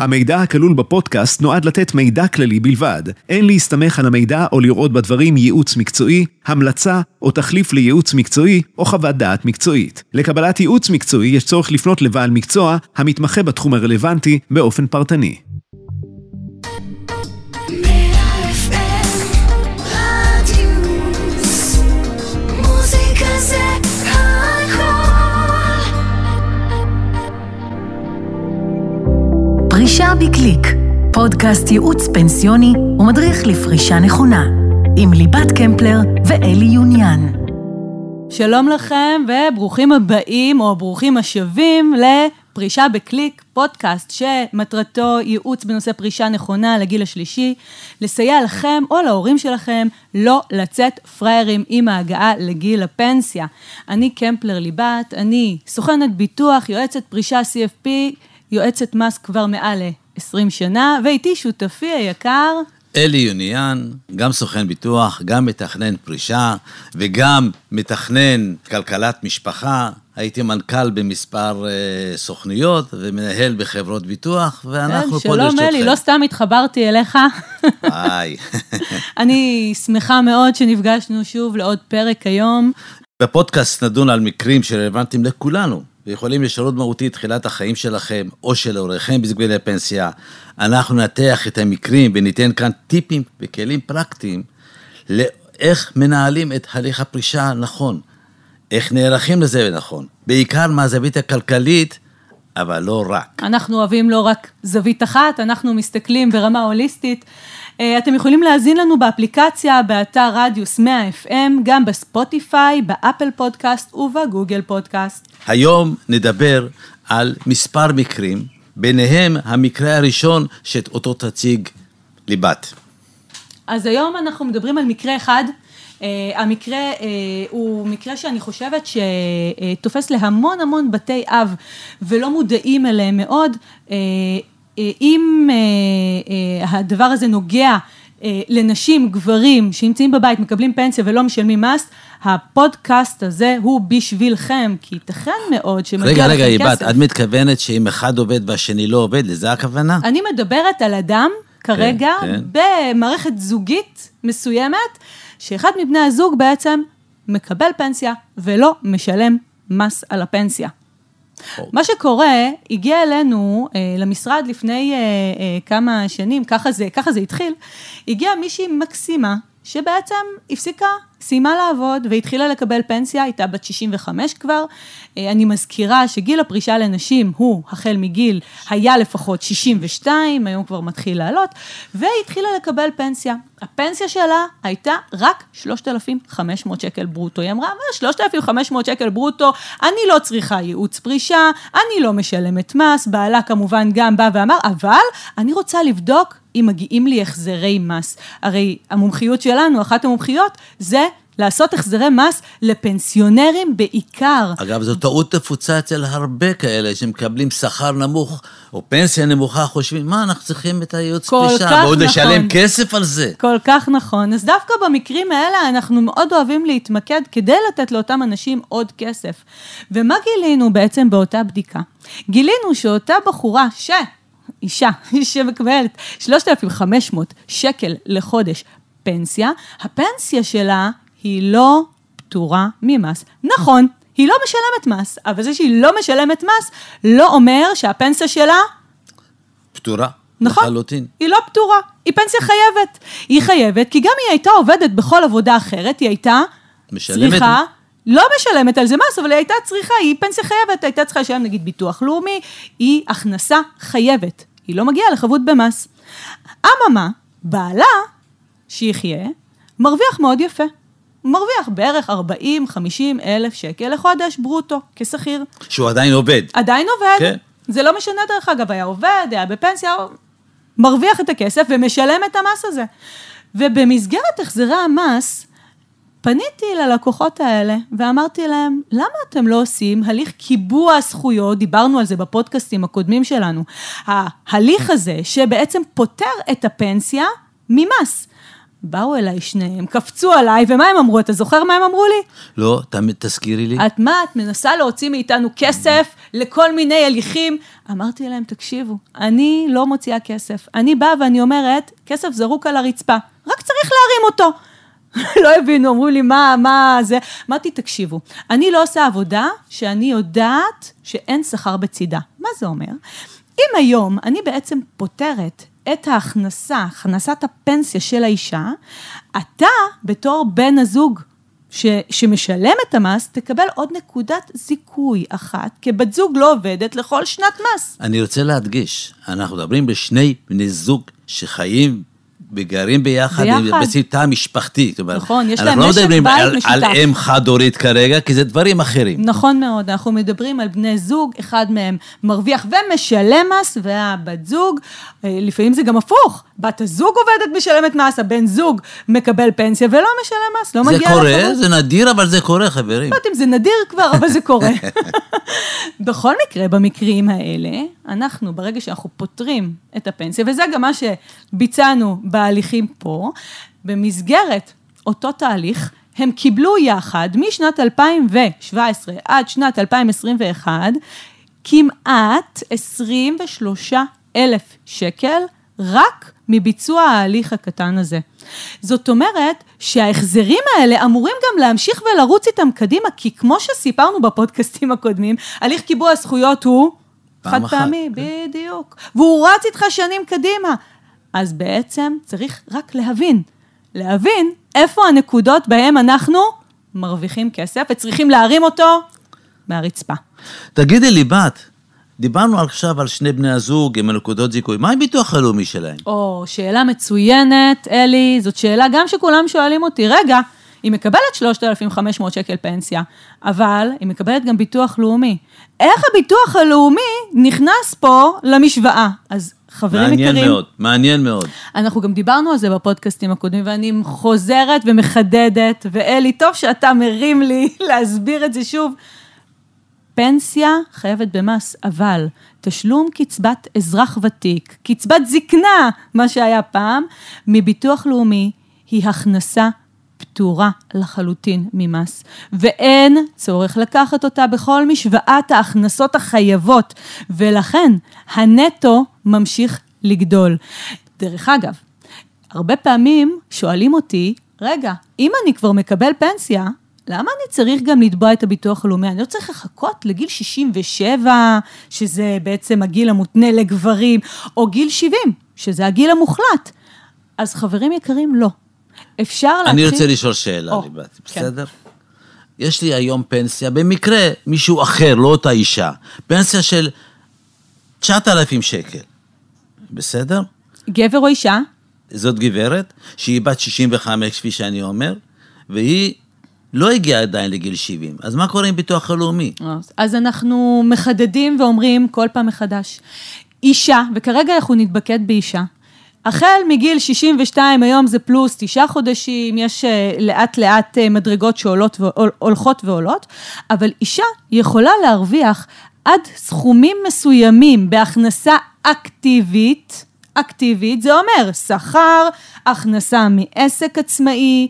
המידע הכלול בפודקאסט נועד לתת מידע כללי בלבד. אין להסתמך על המידע או לראות בדברים ייעוץ מקצועי, המלצה או תחליף לייעוץ מקצועי או חוות דעת מקצועית. לקבלת ייעוץ מקצועי יש צורך לפנות לבעל מקצוע המתמחה בתחום הרלוונטי באופן פרטני. פרישה בקליק, פודקאסט ייעוץ פנסיוני ומדריך לפרישה נכונה, עם ליבת קמפלר ואלי יוניאן. שלום לכם וברוכים הבאים או ברוכים השבים לפרישה בקליק, פודקאסט שמטרתו ייעוץ בנושא פרישה נכונה לגיל השלישי, לסייע לכם או להורים שלכם לא לצאת פראיירים עם ההגעה לגיל הפנסיה. אני קמפלר ליבת, אני סוכנת ביטוח, יועצת פרישה CFP, יועצת מס כבר מעל ל-20 שנה, ואיתי שותפי היקר. אלי יוניאן, גם סוכן ביטוח, גם מתכנן פרישה וגם מתכנן כלכלת משפחה. הייתי מנכ"ל במספר אה, סוכניות ומנהל בחברות ביטוח, ואנחנו כן, פה לרשותכם. שלום אלי, לא סתם התחברתי אליך. היי. אני שמחה מאוד שנפגשנו שוב לעוד פרק היום. בפודקאסט נדון על מקרים שרלוונטיים לכולנו, ויכולים לשנות מהותית תחילת החיים שלכם או של הוריכם בזמן הפנסיה. אנחנו ננתח את המקרים וניתן כאן טיפים וכלים פרקטיים לאיך מנהלים את הליך הפרישה נכון, איך נערכים לזה נכון, בעיקר מהזווית הכלכלית, אבל לא רק. אנחנו אוהבים לא רק זווית אחת, אנחנו מסתכלים ברמה הוליסטית. אה, אתם יכולים להאזין לנו באפליקציה, באתר רדיוס 100 FM, גם בספוטיפיי, באפל פודקאסט ובגוגל פודקאסט. היום נדבר על מספר מקרים, ביניהם המקרה הראשון שאותו תציג ליבת. אז היום אנחנו מדברים על מקרה אחד. Uh, המקרה uh, הוא מקרה שאני חושבת שתופס להמון המון בתי אב ולא מודעים אליהם מאוד. Uh, אם uh, uh, הדבר הזה נוגע uh, לנשים, גברים שנמצאים בבית, מקבלים פנסיה ולא משלמים מס, הפודקאסט הזה הוא בשבילכם, כי ייתכן מאוד שמגיע לכם רגע, כסף. רגע, איבת, את מתכוונת שאם אחד עובד והשני לא עובד, לזה הכוונה? אני מדברת על אדם כרגע כן. במערכת זוגית מסוימת, שאחד מבני הזוג בעצם מקבל פנסיה ולא משלם מס על הפנסיה. אוקיי. מה שקורה, הגיע אלינו אה, למשרד לפני אה, אה, כמה שנים, ככה זה, ככה זה התחיל, הגיעה מישהי מקסימה, שבעצם הפסיקה, סיימה לעבוד והתחילה לקבל פנסיה, הייתה בת 65 כבר. אה, אני מזכירה שגיל הפרישה לנשים הוא החל מגיל, היה לפחות 62, היום כבר מתחיל לעלות, והיא התחילה לקבל פנסיה. הפנסיה שלה הייתה רק 3,500 שקל ברוטו. היא אמרה, "מה, 3,500 שקל ברוטו, אני לא צריכה ייעוץ פרישה, אני לא משלמת מס, בעלה כמובן גם בא ואמר, אבל אני רוצה לבדוק אם מגיעים לי החזרי מס. הרי המומחיות שלנו, אחת המומחיות, זה לעשות החזרי מס לפנסיונרים בעיקר. אגב, זו טעות נפוצה אצל הרבה כאלה שמקבלים שכר נמוך או פנסיה נמוכה, חושבים, מה, אנחנו צריכים את הייעוץ פרישה, כך ועוד נכון. לשלם כסף על זה. כל כך נכון. אז דווקא במקרים האלה אנחנו מאוד אוהבים להתמקד כדי לתת לאותם אנשים עוד כסף. ומה גילינו בעצם באותה בדיקה? גילינו שאותה בחורה, ש... אישה שמקבלת 3,500 שקל לחודש פנסיה, הפנסיה שלה היא לא פטורה ממס. נכון, היא לא משלמת מס, אבל זה שהיא לא משלמת מס, לא אומר שהפנסיה שלה פטורה. נכון. לחלוטין. היא לא פטורה, היא פנסיה חייבת. היא חייבת, כי גם היא הייתה עובדת בכל עבודה אחרת, היא הייתה משלמת. צריכה, לא משלמת על זה מס, אבל היא הייתה צריכה, היא פנסיה חייבת, הייתה צריכה לשלם נגיד ביטוח לאומי, היא הכנסה חייבת, היא לא מגיעה לחבות במס. אממה, בעלה, שיחיה, מרוויח מאוד יפה. הוא מרוויח בערך 40-50 אלף שקל לחודש ברוטו, כשכיר. שהוא עדיין עובד. עדיין עובד. כן. זה לא משנה דרך אגב, היה עובד, היה בפנסיה, מרוויח את הכסף ומשלם את המס הזה. ובמסגרת החזרי המס, פניתי ללקוחות האלה ואמרתי להם, למה אתם לא עושים הליך קיבוע הזכויות, דיברנו על זה בפודקאסטים הקודמים שלנו, ההליך הזה שבעצם פוטר את הפנסיה ממס. באו אליי שניהם, קפצו עליי, ומה הם אמרו? אתה זוכר מה הם אמרו לי? לא, ת- תזכירי לי. את מה, את מנסה להוציא מאיתנו כסף לכל מיני הליכים? אמרתי להם, תקשיבו, אני לא מוציאה כסף. אני באה ואני אומרת, כסף זרוק על הרצפה, רק צריך להרים אותו. לא הבינו, אמרו לי, מה, מה זה? אמרתי, תקשיבו, אני לא עושה עבודה שאני יודעת שאין שכר בצידה. מה זה אומר? אם היום אני בעצם פותרת את ההכנסה, הכנסת הפנסיה של האישה, אתה בתור בן הזוג ש, שמשלם את המס, תקבל עוד נקודת זיכוי אחת, כבת זוג לא עובדת לכל שנת מס. אני רוצה להדגיש, אנחנו מדברים בשני בני זוג שחיים וגרים ביחד, ביחד. משפחתית. זאת אומרת, נכון, יש להם אנחנו לא משק מדברים בית על, על משותף. אם חד-הורית כרגע, כי זה דברים אחרים. נכון מאוד, אנחנו מדברים על בני זוג, אחד מהם מרוויח ומשלם מס, והבת זוג, אה, לפעמים זה גם הפוך, בת הזוג עובדת משלמת מס, הבן זוג מקבל פנסיה ולא משלם מס, לא זה מגיע קורה, לחבות. זה נדיר, אבל זה קורה, חברים. לא יודעת אם זה נדיר כבר, אבל זה קורה. בכל מקרה, במקרים האלה, אנחנו, ברגע שאנחנו פותרים את הפנסיה, וזה גם מה שביצענו בהליכים פה, במסגרת אותו תהליך, הם קיבלו יחד, משנת 2017 עד שנת 2021, כמעט 23 אלף שקל רק מביצוע ההליך הקטן הזה. זאת אומרת שההחזרים האלה אמורים גם להמשיך ולרוץ איתם קדימה, כי כמו שסיפרנו בפודקאסטים הקודמים, הליך קיבוע הזכויות הוא חד פעמי, בדיוק. והוא רץ איתך שנים קדימה. אז בעצם צריך רק להבין, להבין איפה הנקודות בהן אנחנו מרוויחים כסף וצריכים להרים אותו מהרצפה. תגידי לי, בת, דיברנו עכשיו על שני בני הזוג עם הנקודות זיכוי, מה עם ביטוח הלאומי שלהם? או, שאלה מצוינת, אלי, זאת שאלה גם שכולם שואלים אותי, רגע, היא מקבלת 3,500 שקל פנסיה, אבל היא מקבלת גם ביטוח לאומי. איך הביטוח הלאומי נכנס פה למשוואה? אז חברים מעניין יקרים, מאוד, מעניין מאוד. אנחנו גם דיברנו על זה בפודקאסטים הקודמים, ואני חוזרת ומחדדת, ואלי, טוב שאתה מרים לי להסביר את זה שוב. פנסיה חייבת במס, אבל תשלום קצבת אזרח ותיק, קצבת זקנה, מה שהיה פעם, מביטוח לאומי, היא הכנסה פטורה לחלוטין ממס, ואין צורך לקחת אותה בכל משוואת ההכנסות החייבות, ולכן הנטו ממשיך לגדול. דרך אגב, הרבה פעמים שואלים אותי, רגע, אם אני כבר מקבל פנסיה, למה אני צריך גם לתבוע את הביטוח הלאומי? אני לא צריך לחכות לגיל 67, שזה בעצם הגיל המותנה לגברים, או גיל 70, שזה הגיל המוחלט. אז חברים יקרים, לא. אפשר להתחיל... אני רוצה לשאול שאלה, או, ליבת, כן. בסדר? יש לי היום פנסיה, במקרה מישהו אחר, לא אותה אישה, פנסיה של 9,000 שקל, בסדר? גבר או אישה? זאת גברת שהיא בת 65, כפי שאני אומר, והיא לא הגיעה עדיין לגיל 70. אז מה קורה עם ביטוח הלאומי? אז אנחנו מחדדים ואומרים כל פעם מחדש. אישה, וכרגע אנחנו נתבקד באישה, החל מגיל 62, היום זה פלוס תשעה חודשים, יש אה, לאט לאט אה, מדרגות שהולכות והולכות ועולות, אבל אישה יכולה להרוויח עד סכומים מסוימים בהכנסה אקטיבית, אקטיבית, זה אומר שכר, הכנסה מעסק עצמאי,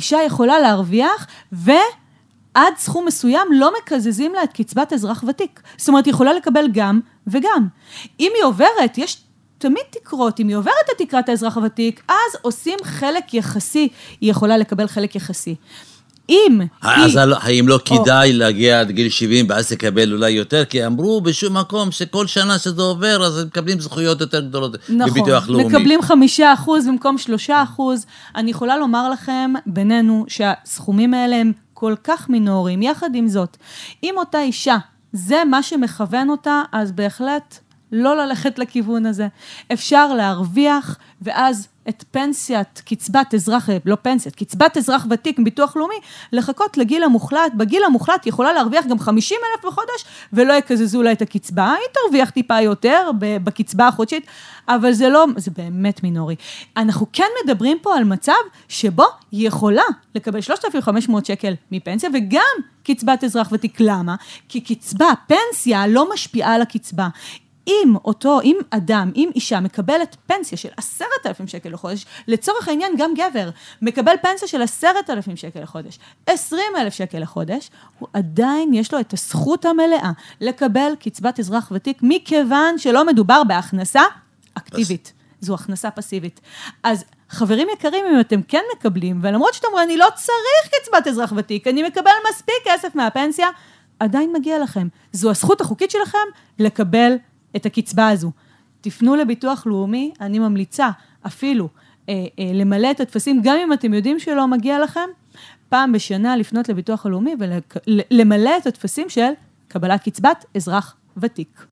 אישה יכולה להרוויח ו... עד סכום מסוים לא מקזזים לה את קצבת אזרח ותיק. זאת אומרת, היא יכולה לקבל גם וגם. אם היא עוברת, יש תמיד תקרות, אם היא עוברת את תקרת האזרח הוותיק, אז עושים חלק יחסי, היא יכולה לקבל חלק יחסי. אם אז היא... האם לא כדאי להגיע עד גיל 70 ואז תקבל אולי יותר? כי אמרו בשום מקום שכל שנה שזה עובר, אז הם מקבלים זכויות יותר גדולות בביטוח לאומי. נכון, מקבלים חמישה אחוז במקום שלושה אחוז. אני יכולה לומר לכם, בינינו, שהסכומים האלה הם כל כך מינוריים. יחד עם זאת, אם אותה אישה, זה מה שמכוון אותה, אז בהחלט לא ללכת לכיוון הזה. אפשר להרוויח, ואז את פנסיית, קצבת אזרח, לא פנסיית, קצבת אזרח ותיק מביטוח לאומי, לחכות לגיל המוחלט. בגיל המוחלט היא יכולה להרוויח גם 50 אלף בחודש, ולא יקזזו לה את הקצבה. היא תרוויח טיפה יותר בקצבה החודשית, אבל זה לא, זה באמת מינורי. אנחנו כן מדברים פה על מצב שבו היא יכולה לקבל 3,500 שקל מפנסיה, וגם קצבת אזרח ותיק. למה? כי קצבה, פנסיה, לא משפיעה על הקצבה. אם אותו, אם אדם, אם אישה מקבלת פנסיה של עשרת אלפים שקל לחודש, לצורך העניין גם גבר מקבל פנסיה של עשרת אלפים שקל לחודש, עשרים אלף שקל לחודש, הוא עדיין יש לו את הזכות המלאה לקבל קצבת אזרח ותיק, מכיוון שלא מדובר בהכנסה אקטיבית, זו הכנסה פסיבית. אז חברים יקרים, אם אתם כן מקבלים, ולמרות שאתם אומרים, אני לא צריך קצבת אזרח ותיק, אני מקבל מספיק כסף מהפנסיה, עדיין מגיע לכם. זו הזכות החוקית שלכם לקבל את הקצבה הזו. תפנו לביטוח לאומי, אני ממליצה אפילו אה, אה, למלא את הטפסים, גם אם אתם יודעים שלא מגיע לכם, פעם בשנה לפנות לביטוח הלאומי ולמלא את הטפסים של קבלת קצבת אזרח ותיק.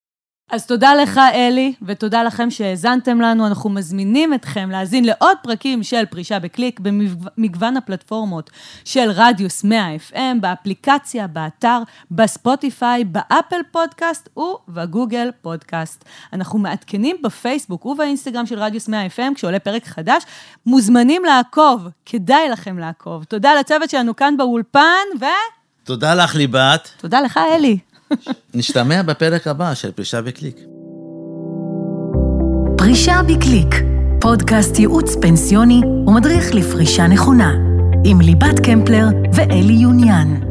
אז תודה לך, אלי, ותודה לכם שהאזנתם לנו. אנחנו מזמינים אתכם להאזין לעוד פרקים של פרישה בקליק במגוון הפלטפורמות של רדיוס 100 FM, באפליקציה, באתר, בספוטיפיי, באפל פודקאסט ובגוגל פודקאסט. אנחנו מעדכנים בפייסבוק ובאינסטגרם של רדיוס 100 FM כשעולה פרק חדש. מוזמנים לעקוב, כדאי לכם לעקוב. תודה לצוות שלנו כאן באולפן, ו... תודה לך, ליבת. תודה לך, אלי. נשתמע בפרק הבא של פרישה בקליק. פרישה בקליק, פודקאסט ייעוץ פנסיוני ומדריך לפרישה נכונה, עם ליבת קמפלר ואלי יוניאן.